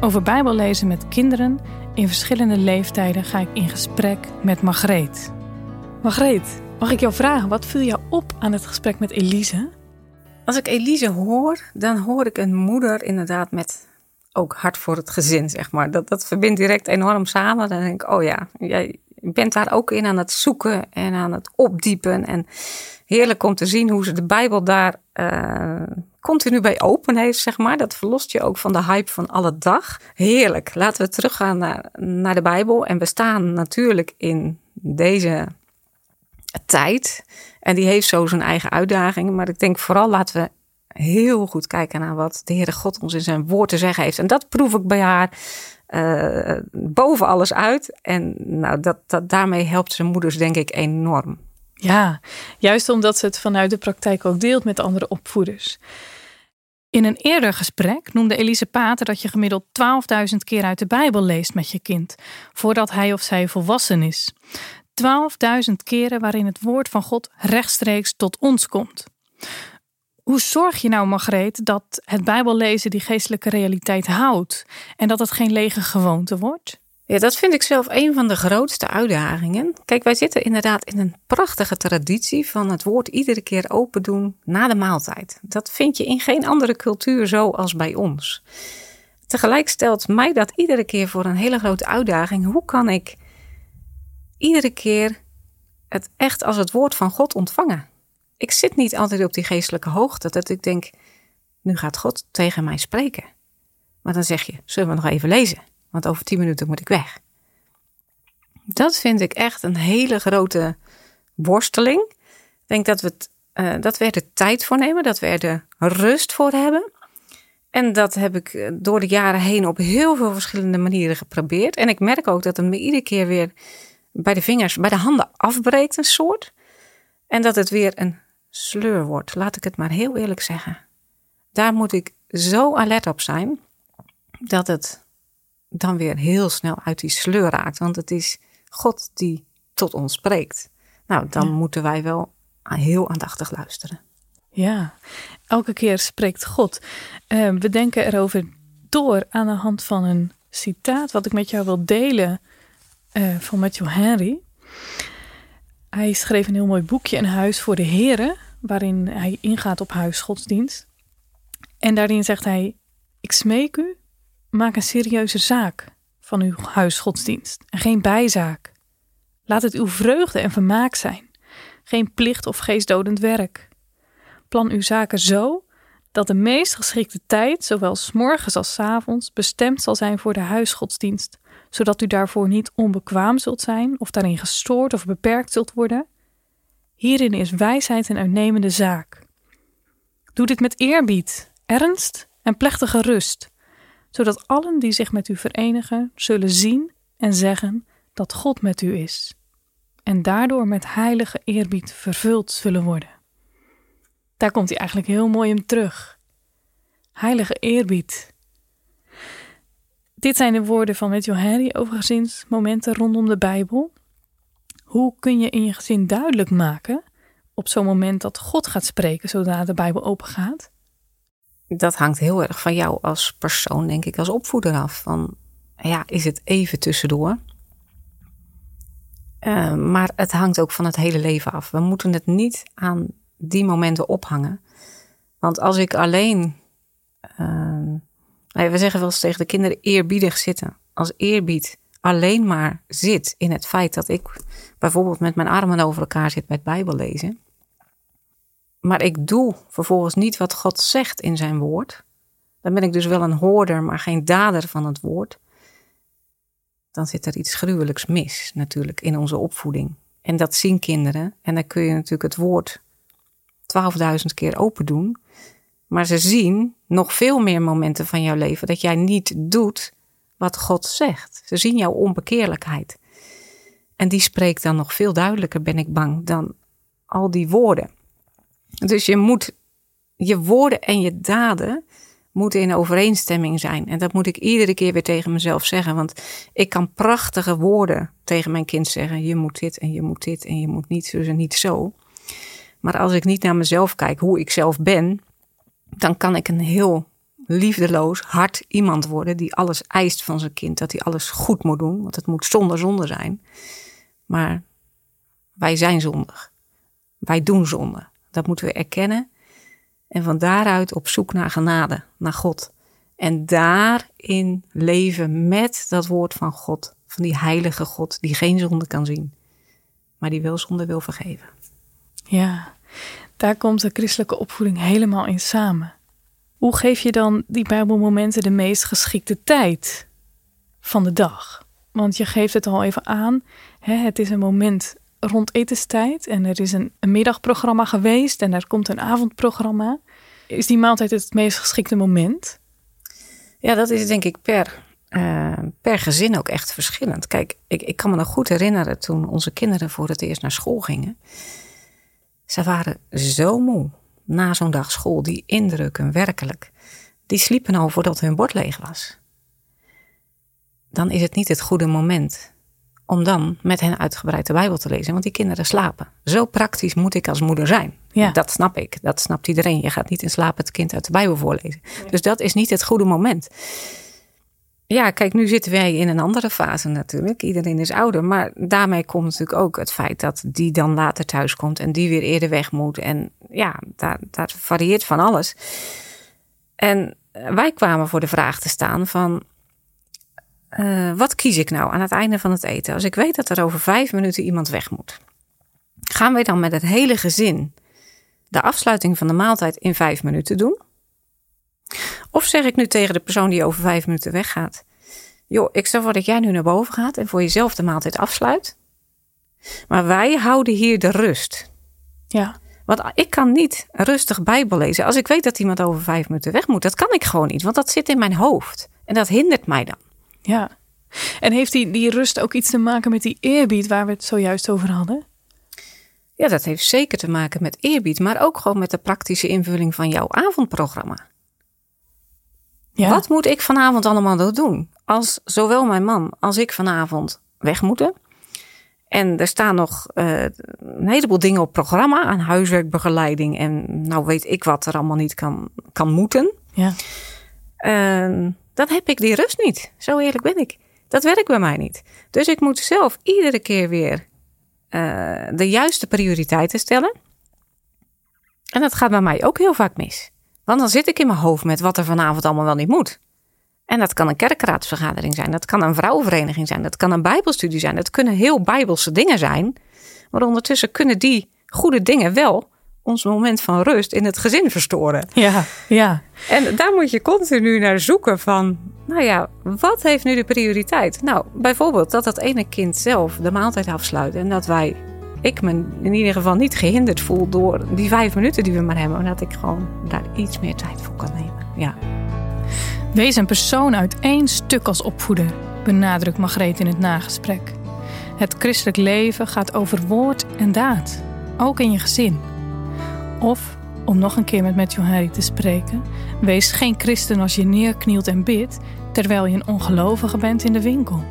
Over Bijbellezen met kinderen in verschillende leeftijden ga ik in gesprek met Margreet. Margreet, mag ik jou vragen, wat viel jou op aan het gesprek met Elise? Als ik Elise hoor, dan hoor ik een moeder inderdaad met ook hart voor het gezin, zeg maar. Dat, dat verbindt direct enorm samen. Dan denk ik, oh ja, jij bent daar ook in aan het zoeken en aan het opdiepen. En heerlijk om te zien hoe ze de Bijbel daar uh, continu bij open heeft, zeg maar. Dat verlost je ook van de hype van alle dag. Heerlijk. Laten we teruggaan naar, naar de Bijbel. En we staan natuurlijk in deze tijd. En die heeft zo zijn eigen uitdagingen. Maar ik denk vooral laten we heel goed kijken naar wat de Heere God ons in zijn woord te zeggen heeft. En dat proef ik bij haar uh, boven alles uit. En nou, dat, dat, daarmee helpt zijn moeders denk ik enorm. Ja, juist omdat ze het vanuit de praktijk ook deelt met andere opvoeders. In een eerder gesprek noemde Elise Pater dat je gemiddeld 12.000 keer uit de Bijbel leest met je kind, voordat hij of zij volwassen is. 12.000 keren waarin het woord van God rechtstreeks tot ons komt. Hoe zorg je nou, Margreet, dat het Bijbellezen die geestelijke realiteit houdt en dat het geen lege gewoonte wordt? Ja, dat vind ik zelf een van de grootste uitdagingen. Kijk, wij zitten inderdaad in een prachtige traditie van het woord iedere keer open doen na de maaltijd. Dat vind je in geen andere cultuur zo als bij ons. Tegelijk stelt mij dat iedere keer voor een hele grote uitdaging. Hoe kan ik iedere keer het echt als het woord van God ontvangen? Ik zit niet altijd op die geestelijke hoogte dat ik denk, nu gaat God tegen mij spreken. Maar dan zeg je, zullen we nog even lezen? Want over tien minuten moet ik weg. Dat vind ik echt een hele grote worsteling. Ik denk dat we, uh, dat we er de tijd voor nemen, dat we er de rust voor hebben. En dat heb ik eh, door de jaren heen op heel veel verschillende manieren geprobeerd. En ik merk ook dat het me iedere keer weer bij de vingers, bij de handen afbreekt, een soort. En dat het weer een sleur wordt. Laat ik het maar heel eerlijk zeggen. Daar moet ik zo alert op zijn dat het dan weer heel snel uit die sleur raakt. Want het is God die tot ons spreekt. Nou, dan moeten wij wel heel aandachtig luisteren. Ja, elke keer spreekt God. Uh, we denken erover door aan de hand van een citaat wat ik met jou wil delen uh, van Matthew Henry. Hij schreef een heel mooi boekje, Een Huis voor de Heren, waarin hij ingaat op huisgodsdienst. En daarin zegt hij: Ik smeek u, maak een serieuze zaak van uw huisgodsdienst en geen bijzaak. Laat het uw vreugde en vermaak zijn, geen plicht of geestdodend werk. Plan uw zaken zo dat de meest geschikte tijd, zowel s morgens als s avonds, bestemd zal zijn voor de huisgodsdienst, zodat u daarvoor niet onbekwaam zult zijn of daarin gestoord of beperkt zult worden. Hierin is wijsheid een uitnemende zaak. Doe dit met eerbied, ernst en plechtige rust, zodat allen die zich met u verenigen zullen zien en zeggen dat God met u is, en daardoor met heilige eerbied vervuld zullen worden. Daar komt hij eigenlijk heel mooi in terug. Heilige eerbied. Dit zijn de woorden van Matthew Henry over gezinsmomenten rondom de Bijbel. Hoe kun je in je gezin duidelijk maken op zo'n moment dat God gaat spreken zodra de Bijbel open gaat? Dat hangt heel erg van jou als persoon, denk ik, als opvoeder af. Van ja, is het even tussendoor? Uh, maar het hangt ook van het hele leven af. We moeten het niet aan die momenten ophangen. Want als ik alleen, uh, we zeggen wel eens tegen de kinderen eerbiedig zitten. Als eerbied alleen maar zit in het feit dat ik bijvoorbeeld met mijn armen over elkaar zit bij het Bijbel lezen. Maar ik doe vervolgens niet wat God zegt in zijn woord. Dan ben ik dus wel een hoorder, maar geen dader van het woord. Dan zit er iets gruwelijks mis natuurlijk in onze opvoeding. En dat zien kinderen. En dan kun je natuurlijk het woord 12.000 keer open doen. Maar ze zien nog veel meer momenten van jouw leven dat jij niet doet wat God zegt. Ze zien jouw onbekeerlijkheid. En die spreekt dan nog veel duidelijker, ben ik bang, dan al die woorden. Dus je moet je woorden en je daden moeten in overeenstemming zijn. En dat moet ik iedere keer weer tegen mezelf zeggen. Want ik kan prachtige woorden tegen mijn kind zeggen. Je moet dit en je moet dit en je moet niet zo en niet zo. Maar als ik niet naar mezelf kijk, hoe ik zelf ben, dan kan ik een heel liefdeloos, hard iemand worden die alles eist van zijn kind. Dat hij alles goed moet doen, want het moet zonder zonde zijn. Maar wij zijn zondig. Wij doen zonde. Dat moeten we erkennen. En van daaruit op zoek naar genade, naar God. En daarin leven met dat woord van God. Van die heilige God die geen zonde kan zien. Maar die wel zonde wil vergeven. Ja, daar komt de christelijke opvoeding helemaal in samen. Hoe geef je dan die Bijbelmomenten de meest geschikte tijd van de dag? Want je geeft het al even aan. Hè, het is een moment rond etenstijd en er is een, middagprogramma geweest en er komt een avondprogramma. Is die maaltijd het meest geschikte moment? Ja, dat is denk ik per, uh, per gezin ook echt verschillend. Kijk, ik, ik kan me nog goed herinneren toen onze kinderen voor het eerst naar school gingen. Ze waren zo moe na zo'n dag school, die indrukken werkelijk. Die sliepen al voordat hun bord leeg was. Dan is het niet het goede moment om dan met hen uitgebreid de Bijbel te lezen. Want die kinderen slapen. Zo praktisch moet ik als moeder zijn. Ja. Dat snap ik. Dat snapt iedereen. Je gaat niet in slaap het kind uit de Bijbel voorlezen. Dus dat is niet het goede moment. Ja, kijk, nu zitten wij in een andere fase natuurlijk. Iedereen is ouder. Maar daarmee komt natuurlijk ook het feit dat die dan later thuis komt en die weer eerder weg moet. En ja, daar, daar varieert van alles. En wij kwamen voor de vraag te staan van. Eh, wat kies ik nou aan het einde van het eten? Als ik weet dat er over vijf minuten iemand weg moet. Gaan wij dan met het hele gezin de afsluiting van de maaltijd in vijf minuten doen? Of zeg ik nu tegen de persoon die over vijf minuten weggaat: Joh, ik stel voor dat jij nu naar boven gaat en voor jezelf de maaltijd afsluit. Maar wij houden hier de rust. Ja. Want ik kan niet rustig Bijbel lezen als ik weet dat iemand over vijf minuten weg moet. Dat kan ik gewoon niet, want dat zit in mijn hoofd. En dat hindert mij dan. Ja. En heeft die, die rust ook iets te maken met die eerbied waar we het zojuist over hadden? Ja, dat heeft zeker te maken met eerbied, maar ook gewoon met de praktische invulling van jouw avondprogramma. Ja. Wat moet ik vanavond allemaal doen? Als zowel mijn man als ik vanavond weg moeten. En er staan nog eh, een heleboel dingen op programma aan huiswerkbegeleiding. En nou weet ik wat er allemaal niet kan, kan moeten. Ja. Eh, dan heb ik die rust niet. Zo eerlijk ben ik. Dat werkt bij mij niet. Dus ik moet zelf iedere keer weer eh, de juiste prioriteiten stellen. En dat gaat bij mij ook heel vaak mis. Want dan zit ik in mijn hoofd met wat er vanavond allemaal wel niet moet. En dat kan een kerkraadsvergadering zijn, dat kan een vrouwenvereniging zijn, dat kan een bijbelstudie zijn. Dat kunnen heel bijbelse dingen zijn. Maar ondertussen kunnen die goede dingen wel ons moment van rust in het gezin verstoren. Ja. Ja. En daar moet je continu naar zoeken van, nou ja, wat heeft nu de prioriteit? Nou, bijvoorbeeld dat dat ene kind zelf de maaltijd afsluit en dat wij, ik me in ieder geval niet gehinderd voel door die vijf minuten die we maar hebben, maar dat ik gewoon daar iets meer tijd voor kan nemen. Ja. Wees een persoon uit één stuk als opvoeder, benadrukt Margreet in het nagesprek. Het christelijk leven gaat over woord en daad, ook in je gezin. Of, om nog een keer met Matthew Henry te spreken, wees geen christen als je neerknielt en bidt terwijl je een ongelovige bent in de winkel.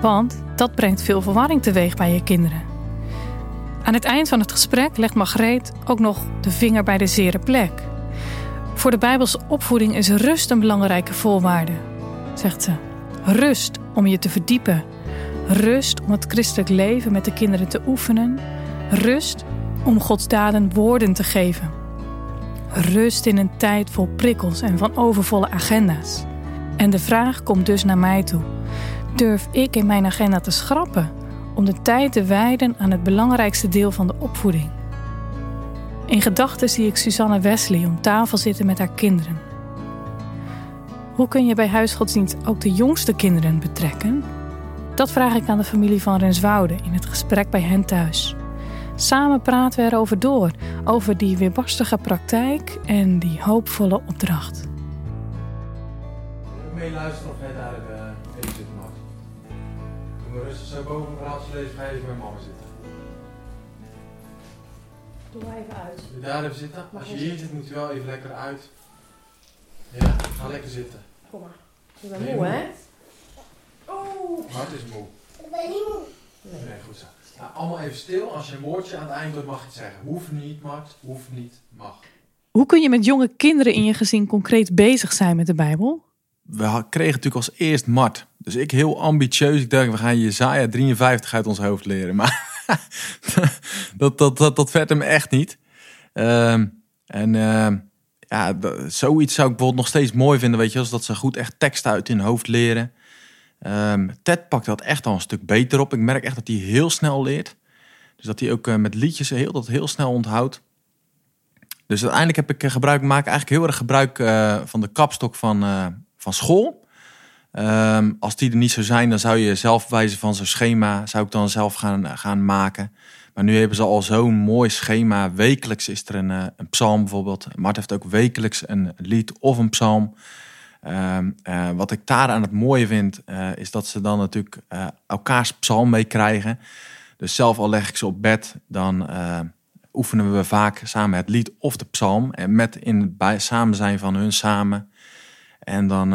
Want dat brengt veel verwarring teweeg bij je kinderen. Aan het eind van het gesprek legt Margreet ook nog de vinger bij de zere plek. Voor de Bijbelse opvoeding is rust een belangrijke voorwaarde, zegt ze. Rust om je te verdiepen. Rust om het christelijk leven met de kinderen te oefenen. Rust om Gods daden woorden te geven. Rust in een tijd vol prikkels en van overvolle agenda's. En de vraag komt dus naar mij toe. Durf ik in mijn agenda te schrappen om de tijd te wijden aan het belangrijkste deel van de opvoeding? In gedachten zie ik Susanne Wesley om tafel zitten met haar kinderen. Hoe kun je bij huisgodsdienst ook de jongste kinderen betrekken? Dat vraag ik aan de familie van Renswoude in het gesprek bij hen thuis. Samen praten we erover door, over die weerbarstige praktijk en die hoopvolle opdracht. Meeluisteren of jij daar uh, even zitten mag. Doe maar rustig zo boven een verhaaltje lezen, ga je even bij mama zitten. Doe maar even uit. Daar even zitten? Als je hier zit, moet je wel even lekker uit. Ja, ga lekker zitten. Kom maar. Je Ben bent moe? hè? Oh. Hart is moe. Nee, goed zo. Nou, allemaal even stil. Als je een woordje aan het eind doet, mag je het zeggen. Hoeft niet, Mart. Hoeft niet, mag. Hoe kun je met jonge kinderen in je gezin concreet bezig zijn met de Bijbel? we kregen natuurlijk als eerst Mart. Dus ik heel ambitieus. Ik dacht, we gaan Jezaja 53 uit ons hoofd leren. Maar dat, dat, dat, dat werd hem echt niet. Ehm, en ehm, ja, zoiets zou ik bijvoorbeeld nog steeds mooi vinden. Weet je, als dat ze goed echt tekst uit hun hoofd leren. Ehm, Ted pakt dat echt al een stuk beter op. Ik merk echt dat hij heel snel leert. Dus dat hij ook eh, met liedjes heel, dat heel snel onthoudt. Dus uiteindelijk heb ik eh, gebruik, maak eigenlijk heel erg gebruik eh, van de kapstok van, van school. Ehm, als die er niet zou zijn, dan zou je zelf wijzen van zo'n schema, zou ik dan zelf gaan, gaan maken. Maar nu hebben ze al zo'n mooi schema. Wekelijks is er een, een psalm bijvoorbeeld. Mart heeft ook wekelijks een lied of een psalm. Ehm, eh, wat ik daar aan het mooie vind, eh, is dat ze dan natuurlijk eh, elkaars psalm meekrijgen. Dus zelf al leg ik ze op bed, dan oefenen we vaak samen het lied of de psalm. En met in het bij, samen zijn van hun samen. En dan,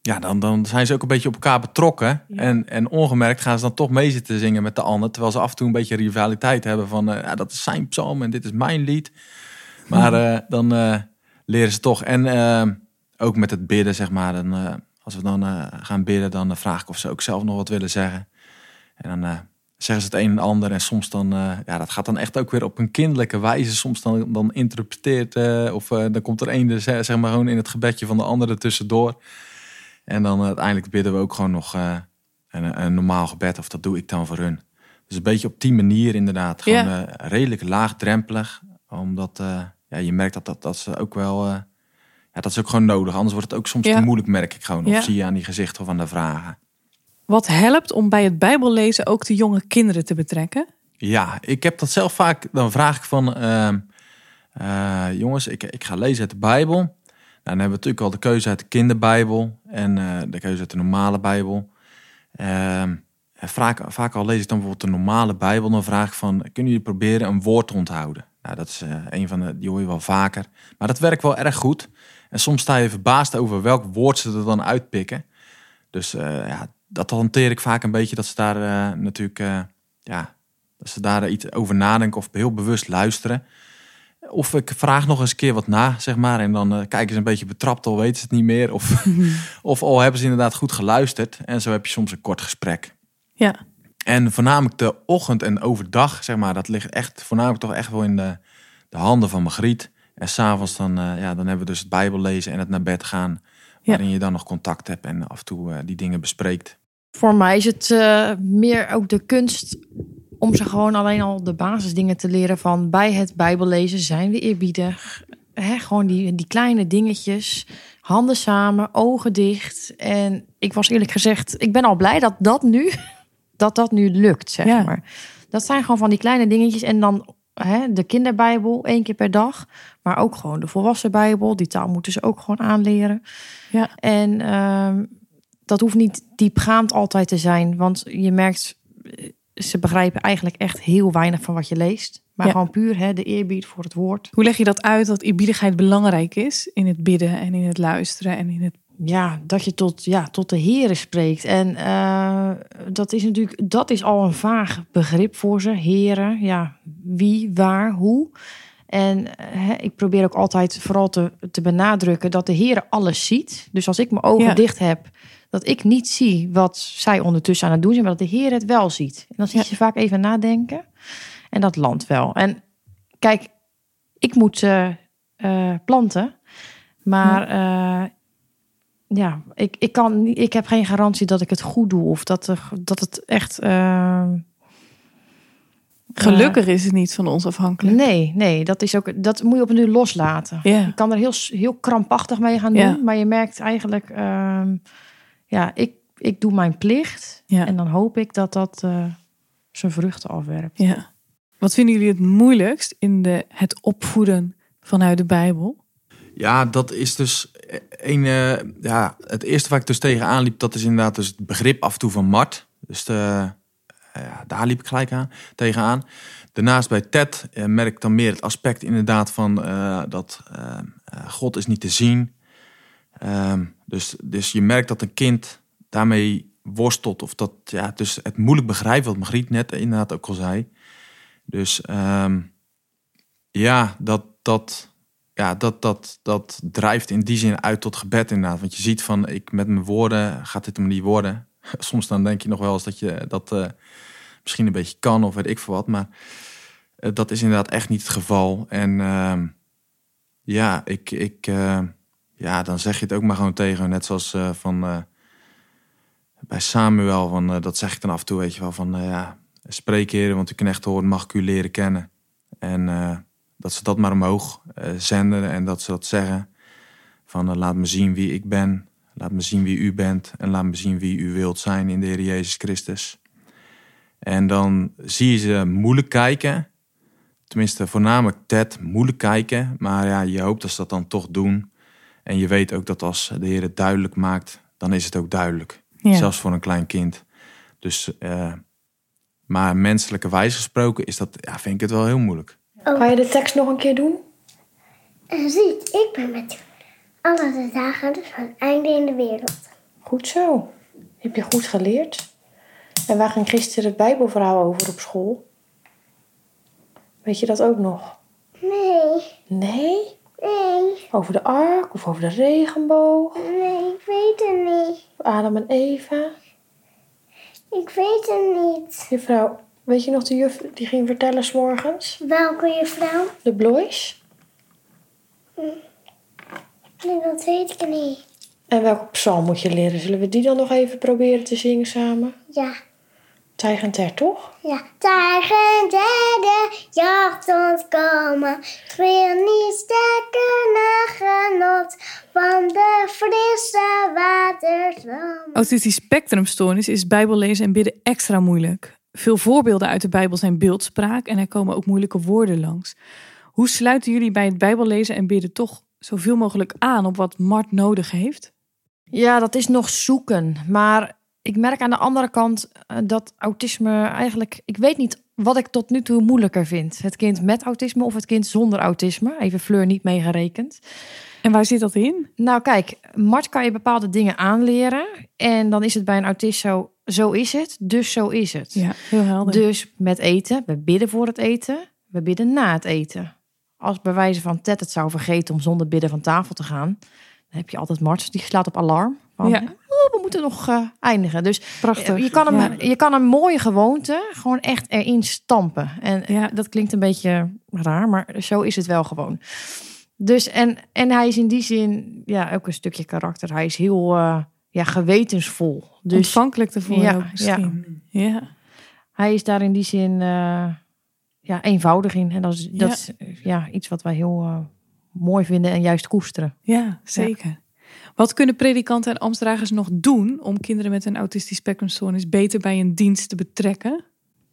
ja, dan, dan zijn ze ook een beetje op elkaar betrokken. Ja. En, en ongemerkt gaan ze dan toch mee zitten zingen met de ander. Terwijl ze af en toe een beetje rivaliteit hebben van... ja, dat is zijn psalm en dit is mijn lied. Maar dan leren ze toch. En eh, ook met het bidden, zeg maar. Dan, eh, als we dan eh, gaan bidden, dan vraag ik of ze ook zelf nog wat willen zeggen. En dan zeggen ze het een en ander. En soms dan, ja, dat gaat dan echt ook weer op een kinderlijke wijze. Soms dan, dan interpreteert, of dan komt er een, de, zeg maar gewoon in het gebedje van de andere tussendoor. En dan uiteindelijk bidden we ook gewoon nog een, een normaal gebed. Of dat doe ik dan voor hun. Dus een beetje op die manier inderdaad. Gewoon Ja. redelijk laagdrempelig. Omdat ja, je merkt dat, dat, dat ze ook wel... eh, ja, dat is ook gewoon nodig. Anders wordt het ook soms Ja. te moeilijk, merk ik gewoon. Of Ja. zie je aan die gezichten of aan de vragen. Wat helpt om bij het Bijbellezen ook de jonge kinderen te betrekken? Ja, ik heb dat zelf vaak. Dan vraag ik van, ehm, eh, jongens, ik, ik ga lezen uit de Bijbel. Nou, dan hebben we natuurlijk al de keuze uit de kinderbijbel en eh, de keuze uit de normale Bijbel. Ehm, vaak, vaak al lees ik dan bijvoorbeeld de normale Bijbel, dan vraag ik van, kunnen jullie proberen een woord te onthouden? Nou, dat is eh, een van de, die hoor je wel vaker. Maar dat werkt wel erg goed. En soms sta je verbaasd over welk woord ze er dan uitpikken. Dus eh, ja, dat hanteer ik vaak een beetje, dat ze daar eh, natuurlijk, ja, dat ze daar iets over nadenken of heel bewust luisteren. Of ik vraag nog eens een keer wat na, zeg maar. En dan kijken ze een beetje betrapt, al weten ze het niet meer. Of, of al hebben ze inderdaad goed geluisterd. En zo heb je soms een kort gesprek. Ja. En voornamelijk de ochtend en overdag, zeg maar, dat ligt echt voornamelijk toch echt wel in de, de handen van Margriet. En s'avonds dan, eh, ja, dan hebben we dus het Bijbel lezen en het naar bed gaan. Ja. Waarin je dan nog contact hebt en af en toe eh, die dingen bespreekt. Voor mij is het eh, meer ook de kunst om ze gewoon alleen al de basisdingen te leren van bij het Bijbellezen zijn we eerbiedig. Hè, gewoon die, die kleine dingetjes, handen samen, ogen dicht. En ik was eerlijk gezegd, ik ben al blij dat dat nu, dat dat nu lukt, zeg Ja. maar. Dat zijn gewoon van die kleine dingetjes en dan hè, de kinderbijbel één keer per dag, maar ook gewoon de volwassen Bijbel. Die taal moeten ze ook gewoon aanleren. Ja. En ehm, dat hoeft niet diepgaand altijd te zijn, want je merkt, eh, ze begrijpen eigenlijk echt heel weinig van wat je leest. Maar Ja. gewoon puur hè, de eerbied voor het woord. Hoe leg je dat uit dat eerbiedigheid belangrijk is in het bidden en in het luisteren en in het Ja, dat je tot, ja, tot de Heren spreekt. En eh, dat is natuurlijk, dat is al een vaag begrip voor ze. Heren, ja, wie, waar, hoe. En eh, hè, ik probeer ook altijd vooral te, te benadrukken dat de Heer alles ziet. Dus als ik mijn ogen Ja. dicht heb, dat ik niet zie wat zij ondertussen aan het doen zijn, maar dat de Heer het wel ziet. En dan zie Ja. je vaak even nadenken. En dat landt wel. En kijk, ik moet eh, planten, maar ja, ik, ik, kan, ik heb geen garantie dat ik het goed doe of dat, er, dat het echt. eh, gelukkig is het niet van ons afhankelijk. Nee, nee, dat is ook dat moet je op een duur loslaten. Je kan er heel, heel krampachtig mee gaan doen, maar je merkt eigenlijk, ehm, ja, ik, ik doe mijn plicht en dan hoop ik dat dat eh, zijn vruchten afwerpt. Ja. Wat vinden jullie het moeilijkst in de, het opvoeden vanuit de Bijbel? Ja, dat is dus een. eh, ja, het eerste waar ik dus tegenaan liep, dat is inderdaad dus het begrip af en toe van Mart. Dus eh, ja, daar liep ik gelijk aan, tegenaan. Daarnaast bij Ted eh, merk ik dan meer het aspect inderdaad van eh, dat eh, eh, God is niet te zien. Ehm, dus, dus je merkt dat een kind daarmee worstelt of dat ja, dus het moeilijk begrijpt, wat Margriet net inderdaad ook al zei. Dus ehm, ja, dat, dat, ja, dat, dat, dat drijft in die zin uit tot gebed inderdaad. Want je ziet van, ik met mijn woorden gaat dit hem niet worden. Soms dan denk je nog wel eens dat je dat eh, misschien een beetje kan of weet ik veel wat. Maar eh, dat is inderdaad echt niet het geval. En ehm, ja, ik, ik, eh, ja, dan zeg je het ook maar gewoon tegen. Net zoals van bij Samuel, van, dat zeg ik dan af en toe, weet je wel. Van ja, spreek heren, want uw knecht horen mag ik u leren kennen. En dat ze dat maar omhoog eh, zenden en dat ze dat zeggen. Van eh, laat me zien wie ik ben, laat me zien wie u bent en laat me zien wie u wilt zijn in de Heer Jezus Christus. En dan zie je ze moeilijk kijken. Tenminste, voornamelijk Ted moeilijk kijken. Maar ja, je hoopt dat ze dat dan toch doen. En je weet ook dat als de Heer het duidelijk maakt, dan is het ook duidelijk. Ja. Zelfs voor een klein kind. Dus, eh, maar menselijke wijze gesproken is dat, ja, vind ik het wel heel moeilijk. Kan je de tekst nog een keer doen? En ziet, ik ben met u alle de dagen dus van het einde in de wereld. Goed zo. Heb je goed geleerd? En waar ging gisteren het Bijbelverhaal over op school? Weet je dat ook nog? Nee, Nee? nee, Over de ark of over de regenboog? nee, ik weet het niet. Adam en Eva? Ik weet het niet. Juffrouw, weet je nog de juf die ging vertellen s'morgens? Welke juffrouw? De Blois? Nee, dat weet ik niet. En welke psalm moet je leren? Zullen we die dan nog even proberen te zingen samen? Ja, Tijg en Ter, toch? ja. Daar een derde jacht ontkomen. Ik wil niet sterker naar genot van de frisse waterstroom. Autistisch spectrumstoornis is bijbellezen en bidden extra moeilijk. Veel voorbeelden uit de Bijbel zijn beeldspraak en er komen ook moeilijke woorden langs. Hoe sluiten jullie bij het bijbellezen en bidden toch zoveel mogelijk aan op wat Mart nodig heeft? Ja, dat is nog zoeken. Maar ik merk aan de andere kant eh, dat autisme eigenlijk... Ik weet niet wat ik tot nu toe moeilijker vind. Het kind met autisme of het kind zonder autisme. Even Fleur niet meegerekend. En waar zit dat in? Nou kijk, Mart kan je bepaalde dingen aanleren. En dan is het bij een autist zo, zo is het, dus zo is het. Ja, heel helder. Dus met eten, we bidden voor het eten, we bidden na het eten. Als bij wijze van Ted het zou vergeten om zonder bidden van tafel te gaan, dan heb je altijd Mart die slaat op alarm. Van, Ja. "Oh, we moeten nog eh, eindigen. Dus Prachtig. je kan, hem, Ja. je kan een mooie gewoonte gewoon echt erin stampen. En Ja. dat klinkt een beetje raar, maar zo is het wel gewoon. Dus en, en hij is in die zin ja, ook een stukje karakter. Hij is heel eh, ja, gewetensvol. Dus Ontvankelijk ervoor Ja, ook misschien. Ja. hij is daar in die zin eh, ja, eenvoudig in. En dat is, dat Ja. is ja, iets wat wij heel eh, mooi vinden en juist koesteren. Ja, zeker. Wat kunnen predikanten en ambtsdragers nog doen om kinderen met een autistisch spectrumstoornis beter bij een dienst te betrekken?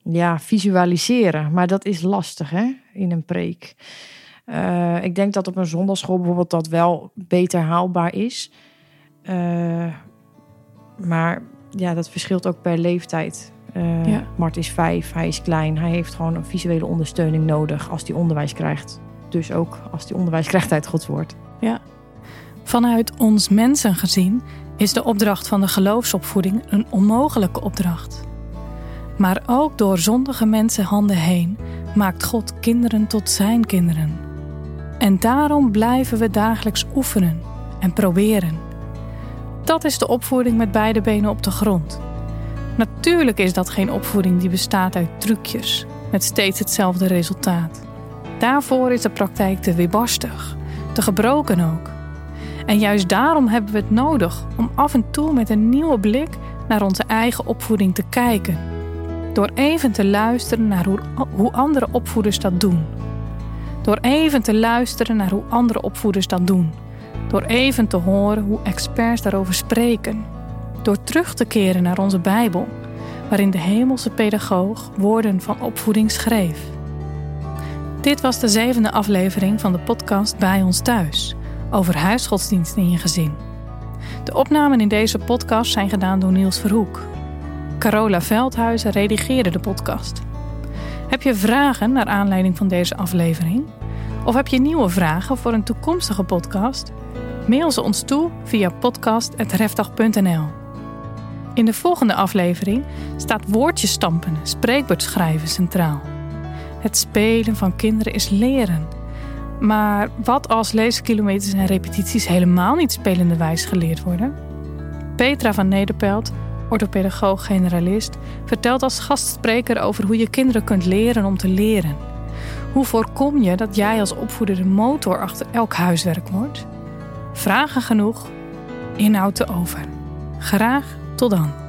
Ja, visualiseren. Maar dat is lastig hè, in een preek. Eh, ik denk dat op een zondagschool bijvoorbeeld dat wel beter haalbaar is. Eh, maar ja, dat verschilt ook per leeftijd. Eh Ja. Mart is vijf, hij is klein. Hij heeft gewoon een visuele ondersteuning nodig als hij onderwijs krijgt. Dus ook als hij onderwijs krijgt uit Gods woord. Vanuit ons mensen gezien is de opdracht van de geloofsopvoeding een onmogelijke opdracht. Maar ook door zondige mensen handen heen maakt God kinderen tot zijn kinderen. En daarom blijven we dagelijks oefenen en proberen. Dat is de opvoeding met beide benen op de grond. Natuurlijk is dat geen opvoeding die bestaat uit trucjes met steeds hetzelfde resultaat. Daarvoor is de praktijk te weerbarstig, te gebroken ook. En juist daarom hebben we het nodig om af en toe met een nieuwe blik naar onze eigen opvoeding te kijken. Door even te luisteren naar hoe, hoe andere opvoeders dat doen. Door even te luisteren naar hoe andere opvoeders dat doen. Door even te horen hoe experts daarover spreken. Door terug te keren naar onze Bijbel, waarin de hemelse pedagoog woorden van opvoeding schreef. Dit was de zevende aflevering van de podcast Bij ons thuis over huisgodsdienst in je gezin. De opnamen in deze podcast zijn gedaan door Niels Verhoek. Carola Veldhuizen redigeerde de podcast. Heb je vragen naar aanleiding van deze aflevering? Of heb je nieuwe vragen voor een toekomstige podcast? Mail ze ons toe via podcast.refdag.nl. In de volgende aflevering staat woordjes stampen, schrijven centraal. Het spelen van kinderen is leren. Maar wat als leeskilometers en repetities helemaal niet spelenderwijs geleerd worden? Petra van Nederpelt, orthopedagoog-generalist, vertelt als gastspreker over hoe je kinderen kunt leren om te leren. Hoe voorkom je dat jij als opvoeder de motor achter elk huiswerk wordt? Vragen genoeg, inhoud te over. Graag tot dan.